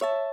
you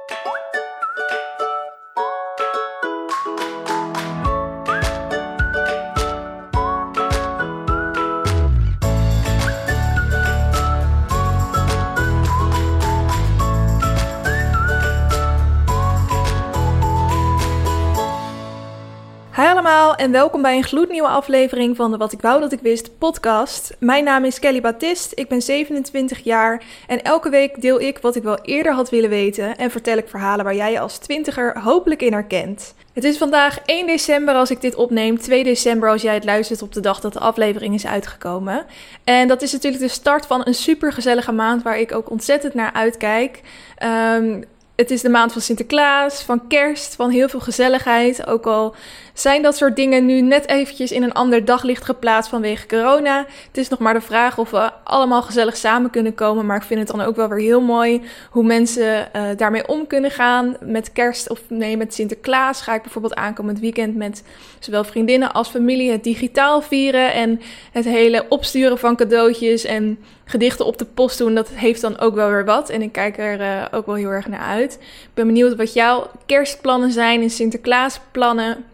en welkom bij een gloednieuwe aflevering van de Wat ik wou dat ik wist podcast. Mijn naam is Kelly Baptist, ik ben 27 jaar en elke week deel ik wat ik wel eerder had willen weten en vertel ik verhalen waar jij je als twintiger hopelijk in herkent. Het is vandaag 1 december als ik dit opneem, 2 december als jij het luistert op de dag dat de aflevering is uitgekomen. En dat is natuurlijk de start van een super gezellige maand waar ik ook ontzettend naar uitkijk. Um, het is de maand van Sinterklaas, van kerst, van heel veel gezelligheid. Ook al zijn dat soort dingen nu net eventjes in een ander daglicht geplaatst vanwege corona. Het is nog maar de vraag of we allemaal gezellig samen kunnen komen. Maar ik vind het dan ook wel weer heel mooi hoe mensen uh, daarmee om kunnen gaan. Met kerst of nee, met Sinterklaas ga ik bijvoorbeeld aankomend weekend met zowel vriendinnen als familie het digitaal vieren. En het hele opsturen van cadeautjes en gedichten op de post doen. Dat heeft dan ook wel weer wat. En ik kijk er uh, ook wel heel erg naar uit. Ik ben benieuwd wat jouw kerstplannen zijn en Sinterklaasplannen.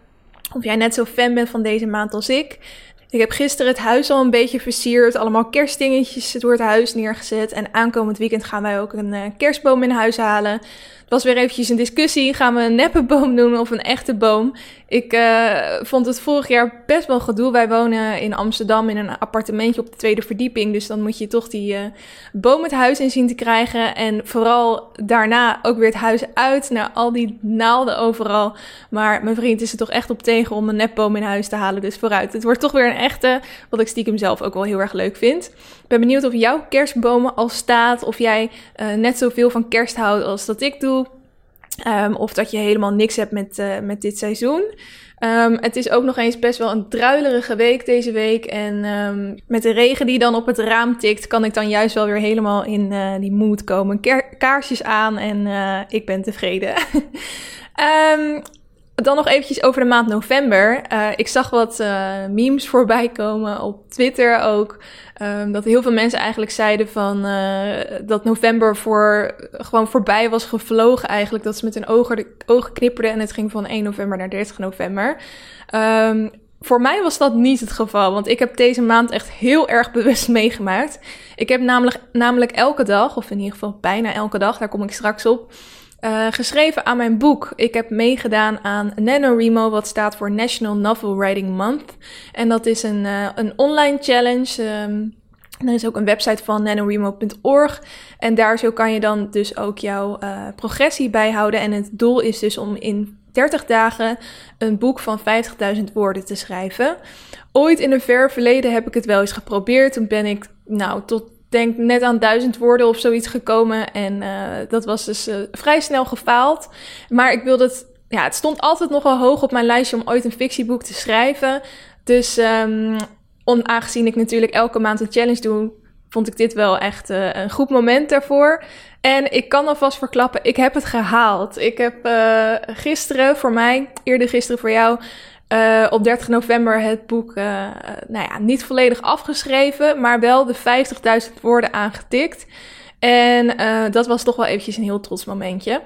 Of jij net zo fan bent van deze maand als ik. Ik heb gisteren het huis al een beetje versierd. Allemaal kerstdingetjes door het huis neergezet. En aankomend weekend gaan wij ook een uh, kerstboom in huis halen was weer eventjes een discussie. Gaan we een neppe boom doen of een echte boom? Ik uh, vond het vorig jaar best wel gedoe. Wij wonen in Amsterdam in een appartementje op de tweede verdieping. Dus dan moet je toch die uh, boom het huis in zien te krijgen. En vooral daarna ook weer het huis uit. naar al die naalden overal. Maar mijn vriend is er toch echt op tegen om een nepboom in huis te halen. Dus vooruit. Het wordt toch weer een echte. Wat ik stiekem zelf ook wel heel erg leuk vind. Ik ben benieuwd of jouw kerstbomen al staat. Of jij uh, net zoveel van kerst houdt als dat ik doe. Um, of dat je helemaal niks hebt met, uh, met dit seizoen. Um, het is ook nog eens best wel een druilerige week deze week. En um, met de regen die dan op het raam tikt, kan ik dan juist wel weer helemaal in uh, die mood komen. Kaarsjes aan en ik ben tevreden. dan nog eventjes over de maand november. ik zag wat memes voorbij komen op Twitter ook. Um, dat heel veel mensen eigenlijk zeiden van uh, dat november voor gewoon voorbij was gevlogen eigenlijk. Dat ze met hun ogen, de, knipperden en het ging van 1 november naar 30 november. Um, voor mij was dat niet het geval, want ik heb deze maand echt heel erg bewust meegemaakt. Ik heb namelijk, namelijk elke dag, of in ieder geval bijna elke dag, daar kom ik straks op, uh, geschreven aan mijn boek. Ik heb meegedaan aan NaNoWriMo, wat staat voor National Novel Writing Month. En dat is een, uh, een online challenge. Um, er is ook een website van nanowimo.org. En daar zo kan je dan dus ook jouw uh, progressie bijhouden. En het doel is dus om in 30 dagen een boek van 50.000 woorden te schrijven. Ooit in een ver verleden heb ik het wel eens geprobeerd. Toen ben ik nou tot denk net aan duizend woorden of zoiets gekomen. En uh, dat was dus uh, vrij snel gefaald. Maar ik wilde het. Ja, het stond altijd nogal hoog op mijn lijstje om ooit een fictieboek te schrijven. Dus um, onaangezien ik natuurlijk elke maand een challenge doe, vond ik dit wel echt uh, een goed moment daarvoor. En ik kan alvast verklappen, ik heb het gehaald. Ik heb gisteren voor mij, eerder gisteren voor jou, uh, op 30 november het boek, uh, nou ja, niet volledig afgeschreven, maar wel de 50.000 woorden aangetikt. En dat was toch wel eventjes een heel trots momentje.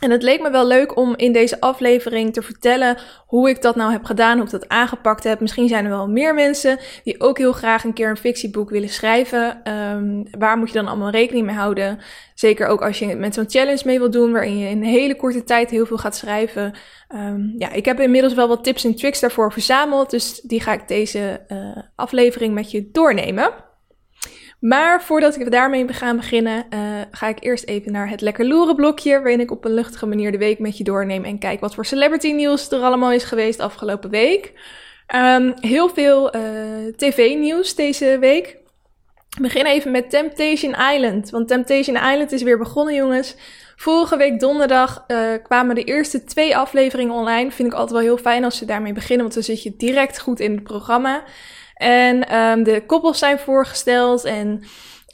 En het leek me wel leuk om in deze aflevering te vertellen hoe ik dat nou heb gedaan, hoe ik dat aangepakt heb. Misschien zijn er wel meer mensen die ook heel graag een keer een fictieboek willen schrijven. Um, waar moet je dan allemaal rekening mee houden? Zeker ook als je met zo'n challenge mee wilt doen, waarin je in een hele korte tijd heel veel gaat schrijven. Um, ja, ik heb inmiddels wel wat tips en tricks daarvoor verzameld, dus die ga ik deze uh, aflevering met je doornemen. Maar voordat ik daarmee ga beginnen, uh, ga ik eerst even naar het lekker loeren blokje, waarin ik op een luchtige manier de week met je doorneem en kijk wat voor celebrity nieuws er allemaal is geweest afgelopen week. Um, heel veel uh, tv-nieuws deze week. Ik begin even met Temptation Island, want Temptation Island is weer begonnen, jongens. Vorige week donderdag uh, kwamen de eerste twee afleveringen online. Vind ik altijd wel heel fijn als ze daarmee beginnen, want dan zit je direct goed in het programma. En um, de koppels zijn voorgesteld en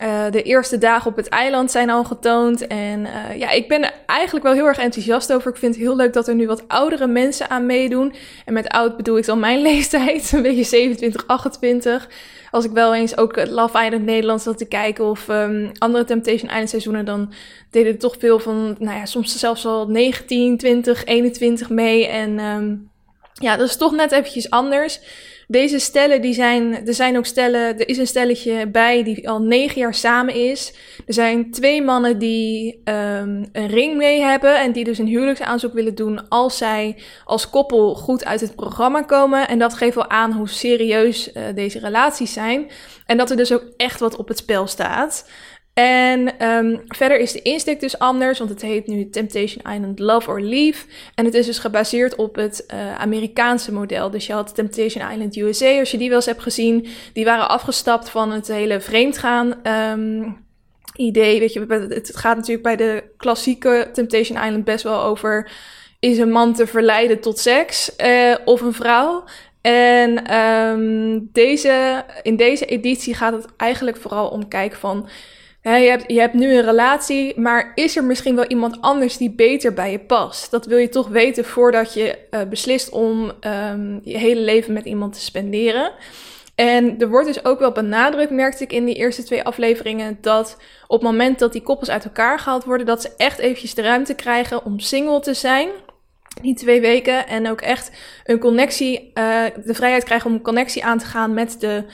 Uh, de eerste dagen op het eiland zijn al getoond. En uh, ja, ik ben er eigenlijk wel heel erg enthousiast over. Ik vind het heel leuk dat er nu wat oudere mensen aan meedoen. En met oud bedoel ik dan mijn leeftijd, een beetje 27, 28. Als ik wel eens ook Love Island Nederlands zat te kijken of um, andere Temptation Island seizoenen, dan deden er toch veel van, nou ja, soms zelfs al 19, 20, 21 mee. En um, ja, dat is toch net eventjes anders. Deze stellen, die zijn, er zijn ook stellen, er is een stelletje bij die al negen jaar samen is. Er zijn twee mannen die um, een ring mee hebben en die dus een huwelijksaanzoek willen doen als zij als koppel goed uit het programma komen. En dat geeft wel aan hoe serieus uh, deze relaties zijn. En dat er dus ook echt wat op het spel staat. En um, verder is de insteek dus anders, want het heet nu Temptation Island Love or Leave. En het is dus gebaseerd op het uh, Amerikaanse model. Dus je had Temptation Island USA, als je die wel eens hebt gezien. Die waren afgestapt van het hele vreemdgaan um, idee. Weet je, het gaat natuurlijk bij de klassieke Temptation Island best wel over... is een man te verleiden tot seks uh, of een vrouw? En um, deze, in deze editie gaat het eigenlijk vooral om kijken van je, hebt, nu een relatie, maar is er misschien wel iemand anders die beter bij je past? Dat wil je toch weten voordat je uh, beslist om um, je hele leven met iemand te spenderen. En er wordt dus ook wel benadrukt, merkte ik in die eerste twee afleveringen, dat op het moment dat die koppels uit elkaar gehaald worden, dat ze echt eventjes de ruimte krijgen om single te zijn. Die twee weken. En ook echt een connectie, uh, de vrijheid krijgen om een connectie aan te gaan met de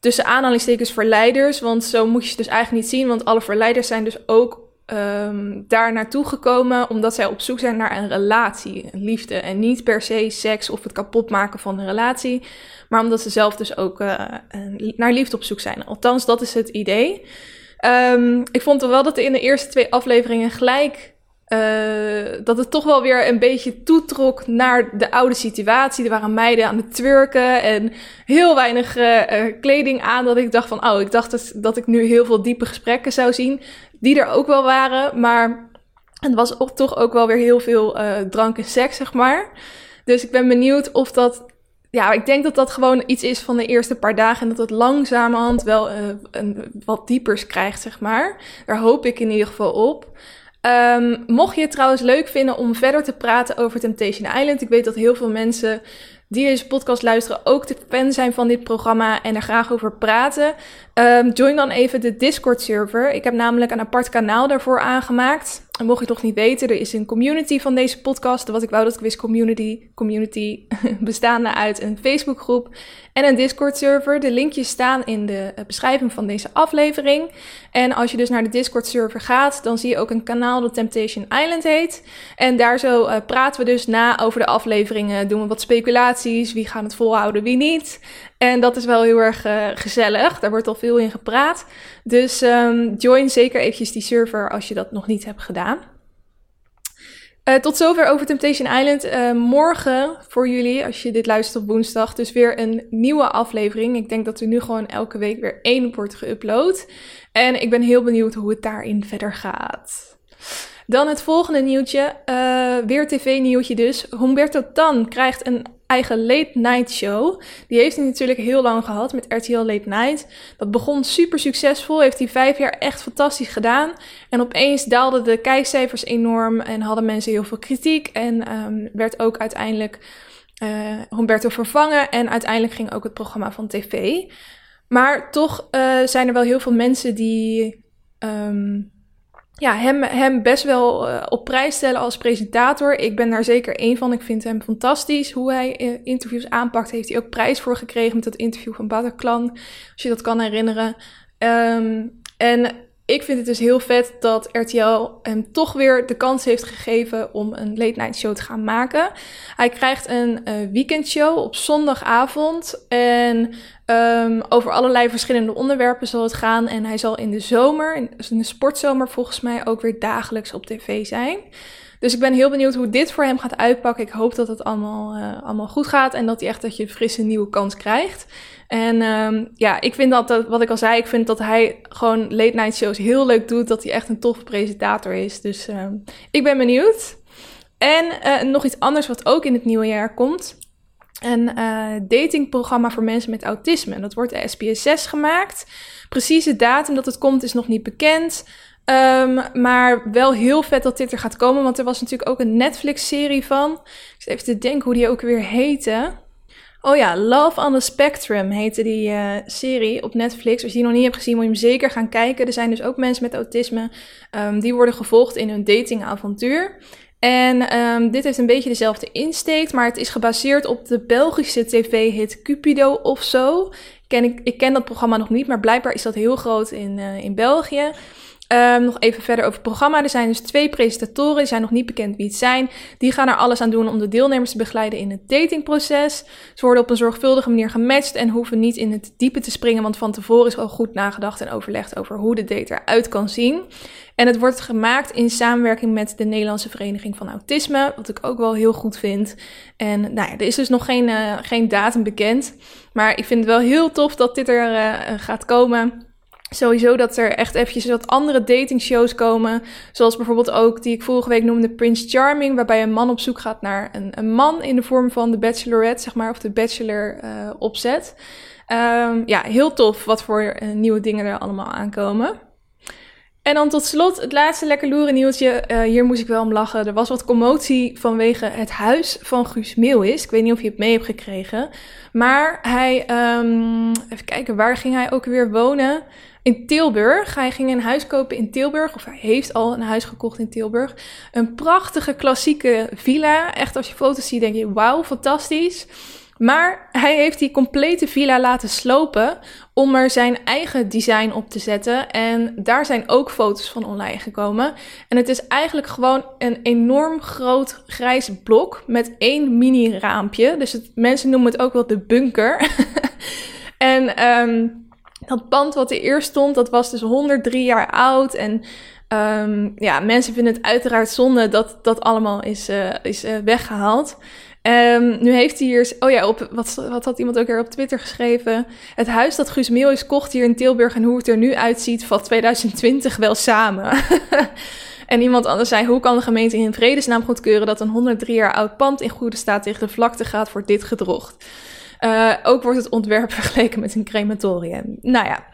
tussen aanhalingstekens verleiders. Want zo moet je ze dus eigenlijk niet zien. Want alle verleiders zijn dus ook um, daar naartoe gekomen omdat zij op zoek zijn naar een relatie, een liefde. En niet per se seks of het kapotmaken van een relatie. Maar omdat ze zelf dus ook uh, naar liefde op zoek zijn. Althans, dat is het idee. Um, ik vond wel dat er in de eerste twee afleveringen gelijk uh, dat het toch wel weer een beetje toetrok naar de oude situatie. Er waren meiden aan het twerken en heel weinig uh, kleding aan. Dat ik dacht van, oh, ik dacht dat, dat ik nu heel veel diepe gesprekken zou zien. Die er ook wel waren, maar het was toch ook wel weer heel veel drank en seks, zeg maar. Dus ik ben benieuwd of dat... Ja, ik denk dat dat gewoon iets is van de eerste paar dagen. En dat het langzamerhand wel een, wat diepers krijgt, zeg maar. Daar hoop ik in ieder geval op. Um, mocht je het trouwens leuk vinden om verder te praten over Temptation Island. Ik weet dat heel veel mensen die deze podcast luisteren ook de fan zijn van dit programma en er graag over praten. Um, join dan even de Discord server. Ik heb namelijk een apart kanaal daarvoor aangemaakt. Mocht je het nog niet weten, er is een community van deze podcast. Wat ik wou dat ik wist, community, community bestaande uit een Facebookgroep en een Discord server. De linkjes staan in de eh, beschrijving van deze aflevering. En als je dus naar de Discord server gaat, dan zie je ook een kanaal dat Temptation Island heet. En daar zo uh, praten we dus na over de afleveringen, doen we wat speculaties, wie gaan het volhouden, wie niet. En dat is wel heel erg uh, gezellig. Daar wordt al veel in gepraat. Dus um, join zeker eventjes die server als je dat nog niet hebt gedaan. Uh, tot zover over Temptation Island. Uh, morgen voor jullie, als je dit luistert op woensdag, dus weer een nieuwe aflevering. Ik denk dat er nu gewoon elke week weer één wordt geüpload. En ik ben heel benieuwd hoe het daarin verder gaat. Dan het volgende nieuwtje, uh, weer tv-nieuwtje dus. Humberto Tan krijgt een eigen late night show. Die heeft hij natuurlijk heel lang gehad met RTL Late Night. Dat begon super succesvol, heeft hij vijf jaar echt fantastisch gedaan. En opeens daalden de kijkcijfers enorm en hadden mensen heel veel kritiek. En um, werd ook uiteindelijk uh, Humberto vervangen en uiteindelijk ging ook het programma van tv. Maar toch uh, zijn er wel heel veel mensen die... Um, ja, hem, hem best wel uh, op prijs stellen als presentator. Ik ben daar zeker één van. Ik vind hem fantastisch. Hoe hij uh, interviews aanpakt, heeft hij ook prijs voor gekregen met dat interview van Bataclan. Als je dat kan herinneren. Um, en ik vind het dus heel vet dat RTL hem toch weer de kans heeft gegeven om een late night show te gaan maken. Hij krijgt een uh, weekendshow op zondagavond en um, over allerlei verschillende onderwerpen zal het gaan. En hij zal in de zomer, in de sportzomer volgens mij, ook weer dagelijks op tv zijn. Dus ik ben heel benieuwd hoe dit voor hem gaat uitpakken. Ik hoop dat het allemaal, uh, allemaal goed gaat en dat hij echt dat je een frisse nieuwe kans krijgt. En um, ja, ik vind dat, dat, wat ik al zei, ik vind dat hij gewoon late night shows heel leuk doet. Dat hij echt een toffe presentator is. Dus um, ik ben benieuwd. En uh, nog iets anders wat ook in het nieuwe jaar komt. een uh, datingprogramma voor mensen met autisme. Dat wordt de SPSS gemaakt. Precieze datum dat het komt is nog niet bekend. Um, maar wel heel vet dat dit er gaat komen, want er was natuurlijk ook een Netflix-serie van. Ik zit even te denken hoe die ook weer heette. Oh ja, Love on the Spectrum heette die uh, serie op Netflix. Als je die nog niet hebt gezien, moet je hem zeker gaan kijken. Er zijn dus ook mensen met autisme um, die worden gevolgd in hun datingavontuur. En um, dit heeft een beetje dezelfde insteek, maar het is gebaseerd op de Belgische tv-hit Cupido of zo. Ken ik, ik ken dat programma nog niet, maar blijkbaar is dat heel groot in, uh, in België. Um, nog even verder over het programma. Er zijn dus twee presentatoren, die zijn nog niet bekend wie het zijn. Die gaan er alles aan doen om de deelnemers te begeleiden in het datingproces. Ze worden op een zorgvuldige manier gematcht en hoeven niet in het diepe te springen, want van tevoren is al goed nagedacht en overlegd over hoe de date eruit kan zien. En het wordt gemaakt in samenwerking met de Nederlandse Vereniging van Autisme, wat ik ook wel heel goed vind. En nou ja, er is dus nog geen, uh, geen datum bekend, maar ik vind het wel heel tof dat dit er uh, gaat komen. Sowieso dat er echt eventjes wat andere datingshows komen. Zoals bijvoorbeeld ook die ik vorige week noemde Prince Charming. Waarbij een man op zoek gaat naar een, een man in de vorm van de bachelorette, zeg maar. Of de bachelor uh, opzet. Um, ja, heel tof wat voor uh, nieuwe dingen er allemaal aankomen. En dan tot slot het laatste lekker loeren nieuwtje. Uh, hier moest ik wel om lachen. Er was wat commotie vanwege het huis van Guus Meeuwis. Ik weet niet of je het mee hebt gekregen. Maar hij, um, even kijken, waar ging hij ook weer wonen? In Tilburg. Hij ging een huis kopen in Tilburg, of hij heeft al een huis gekocht in Tilburg. Een prachtige klassieke villa. Echt als je foto's ziet denk je, wauw, fantastisch. Maar hij heeft die complete villa laten slopen om er zijn eigen design op te zetten. En daar zijn ook foto's van online gekomen. En het is eigenlijk gewoon een enorm groot grijs blok met één mini raampje. Dus mensen noemen het ook wel de bunker. en um, dat pand wat er eerst stond, dat was dus 103 jaar oud. En um, ja, mensen vinden het uiteraard zonde dat dat allemaal is, uh, is uh, weggehaald. Um, nu heeft hij hier, oh ja, op, wat, wat had iemand ook weer op Twitter geschreven? Het huis dat Guus Meeuwis kocht hier in Tilburg en hoe het er nu uitziet, valt 2020 wel samen. en iemand anders zei, hoe kan de gemeente in vredesnaam goedkeuren dat een 103 jaar oud pand in goede staat tegen de vlakte gaat voor dit gedrocht? Uh, ook wordt het ontwerp vergeleken met een crematorium. Nou ja,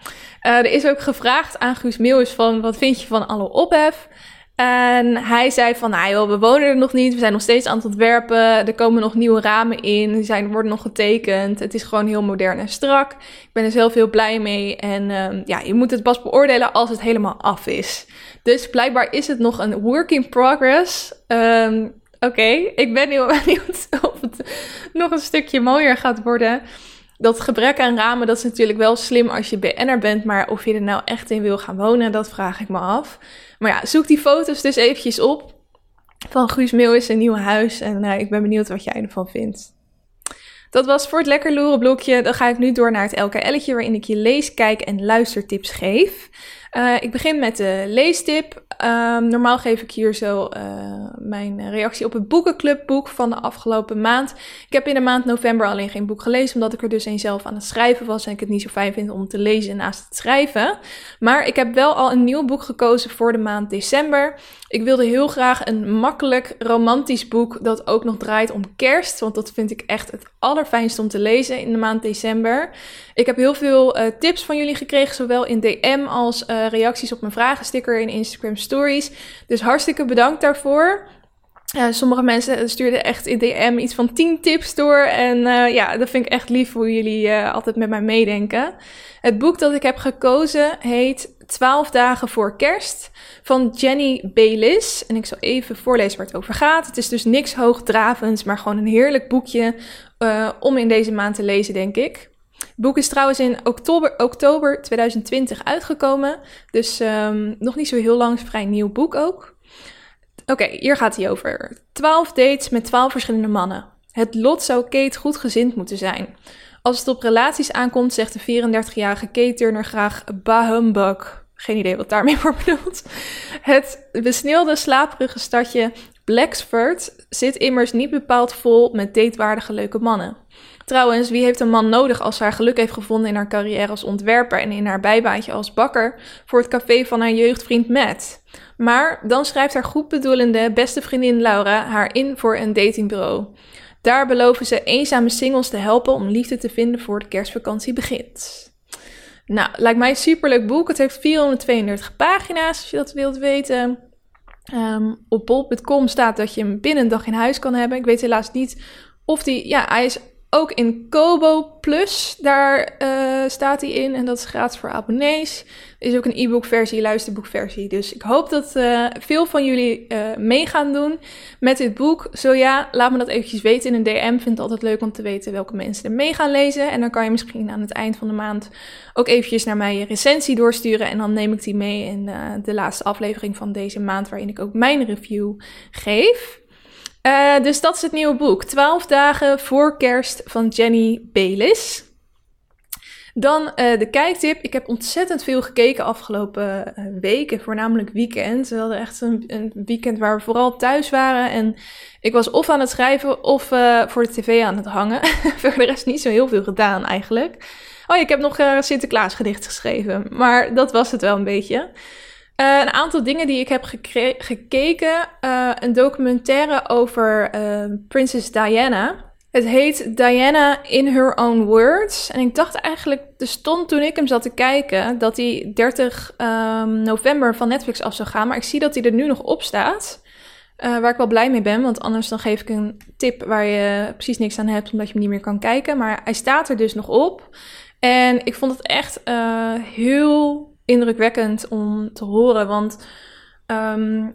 uh, er is ook gevraagd aan Guus Meeuwis van wat vind je van alle ophef? En hij zei van, nou joh, we wonen er nog niet, we zijn nog steeds aan het ontwerpen, er komen nog nieuwe ramen in, die zijn, worden nog getekend, het is gewoon heel modern en strak. Ik ben er zelf heel blij mee en um, ja, je moet het pas beoordelen als het helemaal af is. Dus blijkbaar is het nog een work in progress. Um, Oké, ik ben heel benieuwd of het nog een stukje mooier gaat worden. Dat gebrek aan ramen, dat is natuurlijk wel slim als je BN'er bent, maar of je er nou echt in wil gaan wonen, dat vraag ik me af. Maar ja, zoek die foto's dus eventjes op van Guus Meeuwis een nieuw huis en uh, ik ben benieuwd wat jij ervan vindt. Dat was voor het lekker loeren blokje. Dan ga ik nu door naar het LKL'tje waarin ik je lees, kijk en luistertips geef. Uh, ik begin met de leestip. Um, normaal geef ik hier zo uh, mijn reactie op het boekenclubboek van de afgelopen maand. Ik heb in de maand november alleen geen boek gelezen, omdat ik er dus een zelf aan het schrijven was en ik het niet zo fijn vind om te lezen naast het schrijven. Maar ik heb wel al een nieuw boek gekozen voor de maand december. Ik wilde heel graag een makkelijk romantisch boek dat ook nog draait om kerst, want dat vind ik echt het allerfijnst om te lezen in de maand december. Ik heb heel veel uh, tips van jullie gekregen, zowel in DM als uh, reacties op mijn vragensticker in Instagram. Dus hartstikke bedankt daarvoor. Uh, sommige mensen stuurden echt in DM iets van 10 tips door. En uh, ja, dat vind ik echt lief hoe jullie uh, altijd met mij meedenken. Het boek dat ik heb gekozen heet 12 dagen voor kerst van Jenny Baylis. En ik zal even voorlezen waar het over gaat. Het is dus niks hoogdravends, maar gewoon een heerlijk boekje om in deze maand te lezen, denk ik. Het boek is trouwens in oktober, oktober 2020 uitgekomen. Dus um, nog niet zo heel lang, vrij nieuw boek ook. Oké, hier gaat hij over. 12 dates met 12 verschillende mannen. Het lot zou Kate goed gezind moeten zijn. Als het op relaties aankomt, zegt de 34-jarige Kate Turner graag bahumbug. Geen idee wat daarmee wordt bedoeld. Het besneeuwde, slaperige stadje Blacksford zit immers niet bepaald vol met datewaardige leuke mannen. Trouwens, wie heeft een man nodig als ze haar geluk heeft gevonden in haar carrière als ontwerper en in haar bijbaantje als bakker voor het café van haar jeugdvriend Matt? Maar dan schrijft haar goedbedoelende beste vriendin Laura haar in voor een datingbureau. Daar beloven ze eenzame singles te helpen om liefde te vinden voor de kerstvakantie begint. Nou, lijkt mij een superleuk boek. Het heeft 432 pagina's, als je dat wilt weten. Um, op bol.com staat dat je hem binnen een dag in huis kan hebben. Ik weet helaas niet of die... Ja, hij is ook in Kobo Plus, daar uh, staat hij in. En dat is gratis voor abonnees. Is ook een e-book versie, luisterboek versie. Dus ik hoop dat uh, veel van jullie uh, mee gaan doen met dit boek. Zo ja, laat me dat eventjes weten in een DM. Vind het altijd leuk om te weten welke mensen er mee gaan lezen. En dan kan je misschien aan het eind van de maand ook eventjes naar mij je recensie doorsturen. En dan neem ik die mee in de laatste aflevering van deze maand, waarin ik ook mijn review geef. Uh, dus dat is het nieuwe boek. 12 dagen voor kerst van Jenny Belis. Dan uh, de kijktip. Ik heb ontzettend veel gekeken afgelopen uh, weken, voornamelijk weekend. We hadden echt een, een, weekend waar we vooral thuis waren. En ik was of aan het schrijven of voor de tv aan het hangen. voor de rest niet zo heel veel gedaan eigenlijk. Oh ik heb nog Sinterklaas gedicht geschreven. Maar dat was het wel een beetje. Uh, een aantal dingen die ik heb gekeken. Uh, een documentaire over uh, prinses Diana. Het heet Diana in Her Own Words. En ik dacht eigenlijk, er stond toen ik hem zat te kijken, dat hij 30 um, november van Netflix af zou gaan. Maar ik zie dat hij er nu nog op staat. waar ik wel blij mee ben, want anders dan geef ik een tip waar je precies niks aan hebt, omdat je hem niet meer kan kijken. Maar hij staat er dus nog op. En ik vond het echt heel indrukwekkend om te horen. Want um,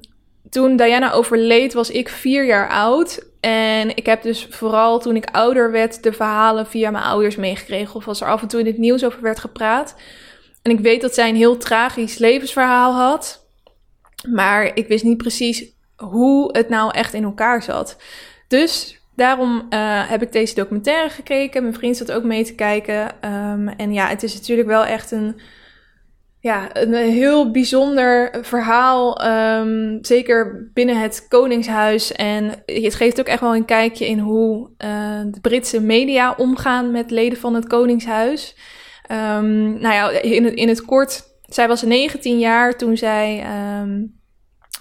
toen Diana overleed, was ik vier jaar oud. En ik heb dus vooral toen ik ouder werd, de verhalen via mijn ouders meegekregen. Of als er af en toe in het nieuws over werd gepraat. En ik weet dat zij een heel tragisch levensverhaal had. Maar ik wist niet precies hoe het nou echt in elkaar zat. Dus daarom uh, heb ik deze documentaire gekeken. Mijn vriend zat ook mee te kijken. Um, en ja, het is natuurlijk wel echt een ja, een heel bijzonder verhaal. Um, zeker binnen het Koningshuis. En het geeft ook echt wel een kijkje in hoe uh, de Britse media omgaan met leden van het Koningshuis. Um, nou ja, in het, in het kort. Zij was 19 jaar toen zij um,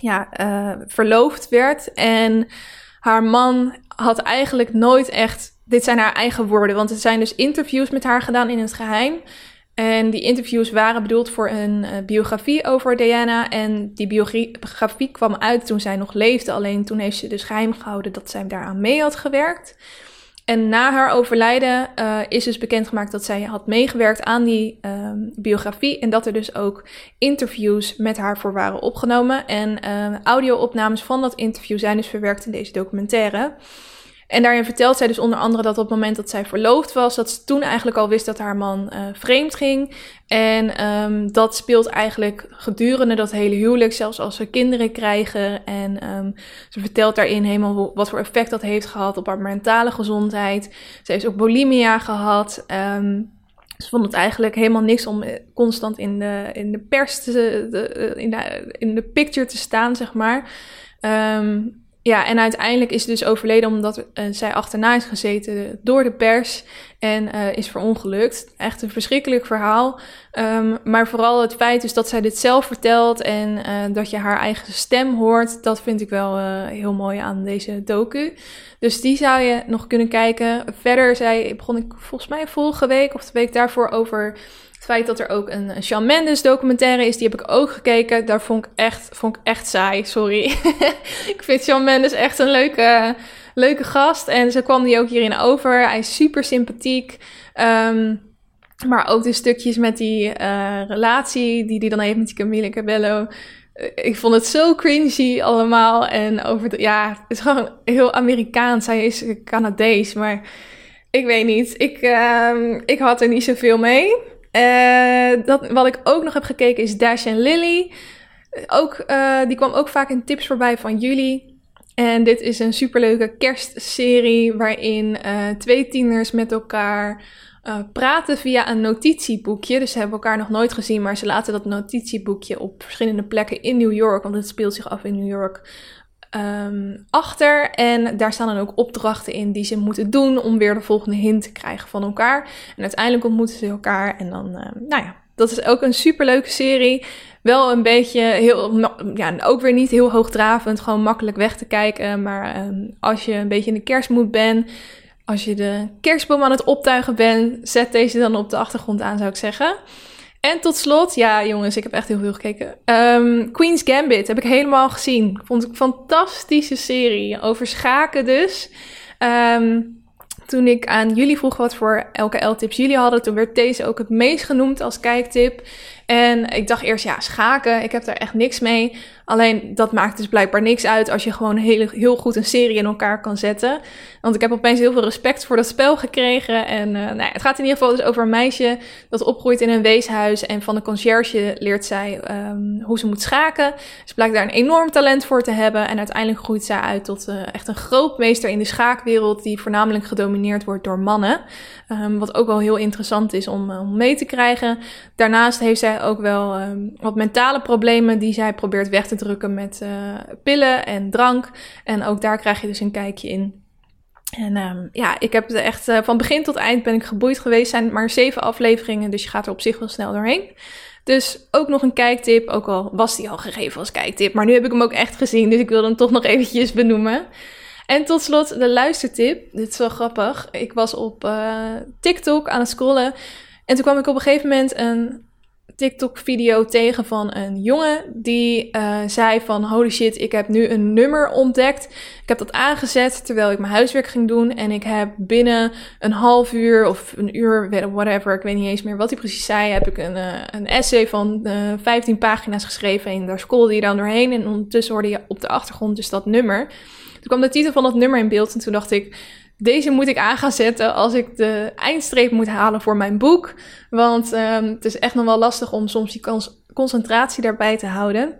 ja, verloofd werd. En haar man had eigenlijk nooit echt. Dit zijn haar eigen woorden, want er zijn dus interviews met haar gedaan in het geheim. En die interviews waren bedoeld voor een uh, biografie over Diana. En die biografie kwam uit toen zij nog leefde. Alleen toen heeft ze dus geheim gehouden dat zij daaraan mee had gewerkt. En na haar overlijden uh, is dus bekendgemaakt dat zij had meegewerkt aan die uh, biografie. En dat er dus ook interviews met haar voor waren opgenomen. En uh, audio-opnames van dat interview zijn dus verwerkt in deze documentaire. En daarin vertelt zij dus onder andere dat op het moment dat zij verloofd was, dat ze toen eigenlijk al wist dat haar man uh, vreemd ging. En um, dat speelt eigenlijk gedurende dat hele huwelijk, zelfs als ze kinderen krijgen. En um, ze vertelt daarin helemaal wat voor effect dat heeft gehad op haar mentale gezondheid. Ze heeft ook bulimia gehad. Um, ze vond het eigenlijk helemaal niks om eh, constant in de, in de pers, te, de, in, de, in de picture te staan, zeg maar. Um, ja, en uiteindelijk is ze dus overleden omdat uh, zij achterna is gezeten door de pers en uh, is verongelukt. Echt een verschrikkelijk verhaal. Um, maar vooral het feit dus dat zij dit zelf vertelt en uh, dat je haar eigen stem hoort, dat vind ik wel heel mooi aan deze docu. Dus die zou je nog kunnen kijken. Verder zei, begon ik volgens mij vorige week of de week daarvoor over feit dat er ook een Shawn Mendes documentaire is, die heb ik ook gekeken. Daar vond ik echt, vond ik echt saai, sorry. ik vind Shawn Mendes echt een leuke, leuke gast. En zo kwam die ook hierin over. Hij is super sympathiek. Um, maar ook de stukjes met die uh, relatie die hij dan heeft met die Camille Cabello. Eh, ik vond het zo cringy allemaal. En over de, ja, het is gewoon heel Amerikaans. Hij is Canadees, maar ik weet niet. Ik, uh, ik had er niet zoveel mee. Uh, dat, wat ik ook nog heb gekeken is Dash en Lily. Ook, uh, die kwam ook vaak in tips voorbij van jullie. En dit is een superleuke kerstserie waarin uh, twee tieners met elkaar praten via een notitieboekje. Dus ze hebben elkaar nog nooit gezien, maar ze laten dat notitieboekje op verschillende plekken in New York, want het speelt zich af in New York, um, achter. En daar staan dan ook opdrachten in die ze moeten doen om weer de volgende hint te krijgen van elkaar. En uiteindelijk ontmoeten ze elkaar en dan, uh, nou ja, dat is ook een superleuke serie. Wel een beetje heel, ja, ook weer niet heel hoogdravend, gewoon makkelijk weg te kijken. Maar ehm, als je een beetje in de kerstmoed bent, als je de kerstboom aan het optuigen bent, zet deze dan op de achtergrond aan, zou ik zeggen. En tot slot, ja jongens, ik heb echt heel veel gekeken. Um, Queen's Gambit heb ik helemaal gezien. Vond ik een fantastische serie. Over schaken dus. Um, toen ik aan jullie vroeg wat voor elke L-tips jullie hadden, toen werd deze ook het meest genoemd als kijktip. En ik dacht eerst, ja, schaken, ik heb daar echt niks mee. Alleen dat maakt dus blijkbaar niks uit als je gewoon heel, heel goed een serie in elkaar kan zetten. Want ik heb opeens heel veel respect voor dat spel gekregen. En uh, nou ja, het gaat in ieder geval dus over een meisje dat opgroeit in een weeshuis. En van de conciërge leert zij um, hoe ze moet schaken. Ze blijkt daar een enorm talent voor te hebben. En uiteindelijk groeit zij uit tot uh, echt een grootmeester in de schaakwereld. Die voornamelijk gedomineerd wordt door mannen. Um, wat ook wel heel interessant is om, om mee te krijgen. Daarnaast heeft zij ook wel um, wat mentale problemen die zij probeert weg te drukken met uh, pillen en drank. En ook daar krijg je dus een kijkje in. En um, ja, ik heb er echt uh, van begin tot eind ben ik geboeid geweest. zijn maar zeven afleveringen, dus je gaat er op zich wel snel doorheen. Dus ook nog een kijktip, ook al was die al gegeven als kijktip. Maar nu heb ik hem ook echt gezien, dus ik wil hem toch nog eventjes benoemen. En tot slot de luistertip. Dit is wel grappig. Ik was op uh, TikTok aan het scrollen. En toen kwam ik op een gegeven moment een TikTok-video tegen van een jongen die uh, zei van holy shit, ik heb nu een nummer ontdekt. Ik heb dat aangezet terwijl ik mijn huiswerk ging doen en ik heb binnen een half uur of een uur, whatever, ik weet niet eens meer wat hij precies zei, heb ik een, uh, een essay van uh, eh, 15 pagina's geschreven en daar scrollde je dan doorheen en ondertussen hoorde je op de achtergrond dus dat nummer. Toen kwam de titel van dat nummer in beeld en toen dacht ik, deze moet ik aan gaan zetten als ik de eindstreep moet halen voor mijn boek. Want um, het is echt nog wel lastig om soms die concentratie daarbij te houden.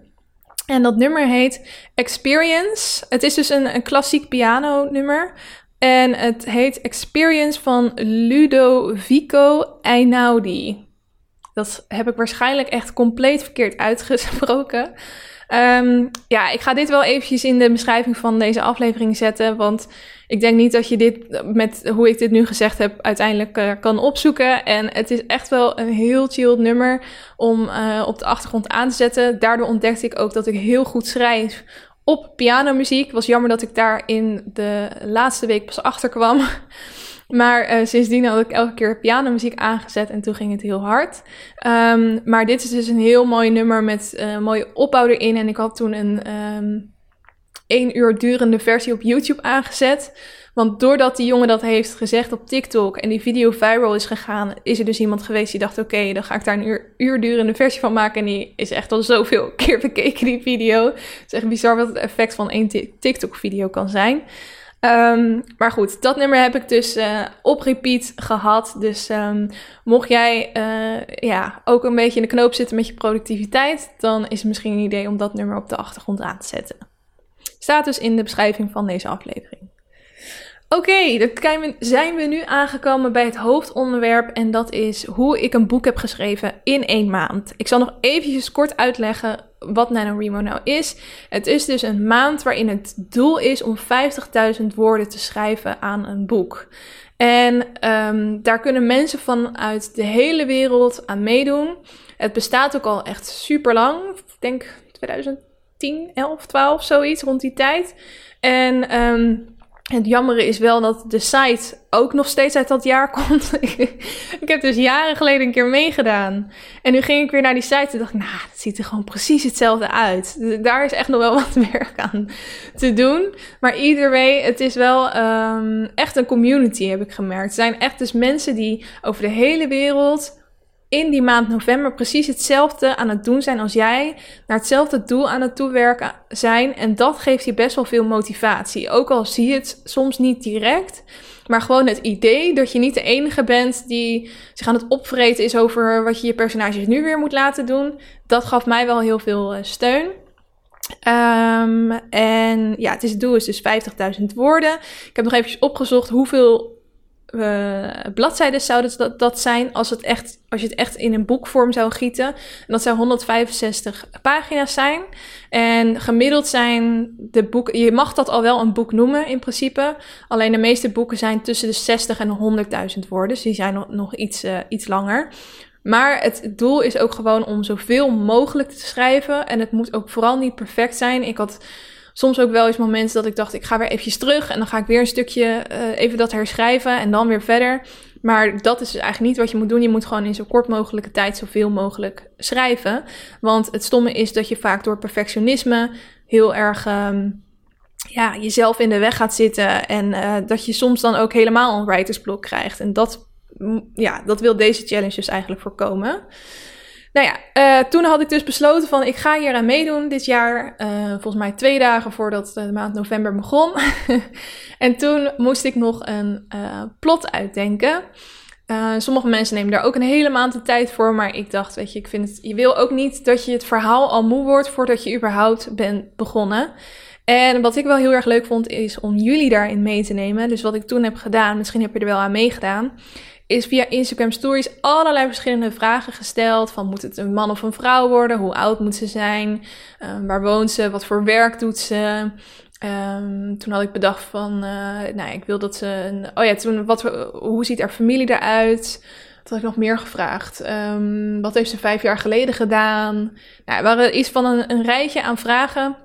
En dat nummer heet Experience. Het is dus een, een klassiek piano nummer. En het heet Experience van Ludovico Einaudi. Dat heb ik waarschijnlijk echt compleet verkeerd uitgesproken. Um, ja, ik ga dit wel eventjes in de beschrijving van deze aflevering zetten. Want ik denk niet dat je dit met hoe ik dit nu gezegd heb uiteindelijk uh, kan opzoeken. En het is echt wel een heel chill nummer om uh, op de achtergrond aan te zetten. Daardoor ontdekte ik ook dat ik heel goed schrijf op pianomuziek. Was jammer dat ik daar in de laatste week pas achter kwam. Maar uh, sindsdien had ik elke keer pianomuziek aangezet en toen ging het heel hard. Um, maar dit is dus een heel mooi nummer met uh, mooie opbouw erin. En ik had toen een um, één uur durende versie op YouTube aangezet. Want doordat die jongen dat heeft gezegd op TikTok en die video viral is gegaan, is er dus iemand geweest die dacht: oké, dan ga ik daar een uur, uur durende versie van maken. En die is echt al zoveel keer bekeken, die video. Het is echt bizar wat het effect van één TikTok-video kan zijn. Um, maar goed, dat nummer heb ik dus uh, op repeat gehad. Dus um, mocht jij uh, ja, ook een beetje in de knoop zitten met je productiviteit, dan is het misschien een idee om dat nummer op de achtergrond aan te zetten. Staat dus in de beschrijving van deze aflevering. Oké, dan zijn we nu aangekomen bij het hoofdonderwerp en dat is hoe ik een boek heb geschreven in één maand. Ik zal nog eventjes kort uitleggen wat NaNoWriMo nou is. Het is dus een maand waarin het doel is om 50.000 woorden te schrijven aan een boek. En um, daar kunnen mensen vanuit de hele wereld aan meedoen. Het bestaat ook al echt super lang. Ik denk 2010, 11, 12, zoiets rond die tijd. En um, het jammere is wel dat de site ook nog steeds uit dat jaar komt. ik heb dus jaren geleden een keer meegedaan. En nu ging ik weer naar die site en dacht ik, nou, het ziet er gewoon precies hetzelfde uit. Daar is echt nog wel wat werk aan te doen. Maar either way, het is wel um, echt een community, heb ik gemerkt. Er zijn echt dus mensen die over de hele wereld in die maand november precies hetzelfde aan het doen zijn als jij, naar hetzelfde doel aan het toewerken zijn. En dat geeft je best wel veel motivatie. Ook al zie je het soms niet direct, maar gewoon het idee dat je niet de enige bent die zich aan het opvreten is over wat je je personages nu weer moet laten doen. Dat gaf mij wel heel veel uh, steun. Um, en ja, het, is, het doel is dus 50.000 woorden. Ik heb nog eventjes opgezocht hoeveel uh, bladzijden zou dat, dat zijn als, het echt, als je het echt in een boekvorm zou gieten. En dat zou 165 pagina's zijn. En gemiddeld zijn de boeken, je mag dat al wel een boek noemen in principe. Alleen de meeste boeken zijn tussen de 60 en 100.000 woorden. Dus die zijn nog, nog iets, uh, iets langer. Maar het doel is ook gewoon om zoveel mogelijk te schrijven. En het moet ook vooral niet perfect zijn. Ik had soms ook wel eens momenten dat ik dacht, ik ga weer eventjes terug en dan ga ik weer een stukje uh, even dat herschrijven en dan weer verder. Maar dat is dus eigenlijk niet wat je moet doen. Je moet gewoon in zo kort mogelijke tijd zoveel mogelijk schrijven. Want het stomme is dat je vaak door perfectionisme heel erg um, ja, jezelf in de weg gaat zitten. En uh, dat je soms dan ook helemaal een writersblok krijgt. En dat, ja, dat wil deze challenge dus eigenlijk voorkomen. Nou ja, uh, toen had ik dus besloten van ik ga hier aan meedoen dit jaar. Uh, volgens mij twee dagen voordat de maand november begon. en toen moest ik nog een plot uitdenken. sommige mensen nemen daar ook een hele maand de tijd voor. Maar ik dacht, weet je, ik vind het. Je wil ook niet dat je het verhaal al moe wordt voordat je überhaupt bent begonnen. En wat ik wel heel erg leuk vond, is om jullie daarin mee te nemen. Dus wat ik toen heb gedaan, misschien heb je er wel aan meegedaan, is via Instagram Stories allerlei verschillende vragen gesteld. Van moet het een man of een vrouw worden? Hoe oud moet ze zijn? Um, waar woont ze? Wat voor werk doet ze? Um, toen had ik bedacht van, uh, nou, ik wil dat ze een. Oh ja, toen, wat, hoe ziet haar familie eruit? Wat had ik nog meer gevraagd? Um, wat heeft ze vijf jaar geleden gedaan? Nou, er waren iets van een, een rijtje aan vragen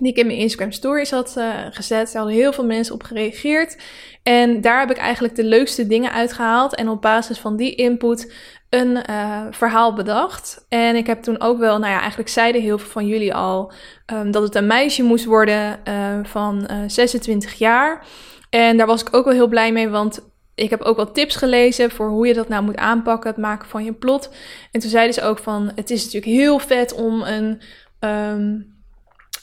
die ik in mijn Instagram stories had uh, gezet. Daar hadden heel veel mensen op gereageerd. En daar heb ik eigenlijk de leukste dingen uitgehaald. En op basis van die input een uh, verhaal bedacht. En ik heb toen ook wel, nou ja, eigenlijk zeiden heel veel van jullie al um, dat het een meisje moest worden uh, van 26 jaar. En daar was ik ook wel heel blij mee, want ik heb ook wel tips gelezen voor hoe je dat nou moet aanpakken, het maken van je plot. En toen zeiden ze ook van, het is natuurlijk heel vet om een... Um,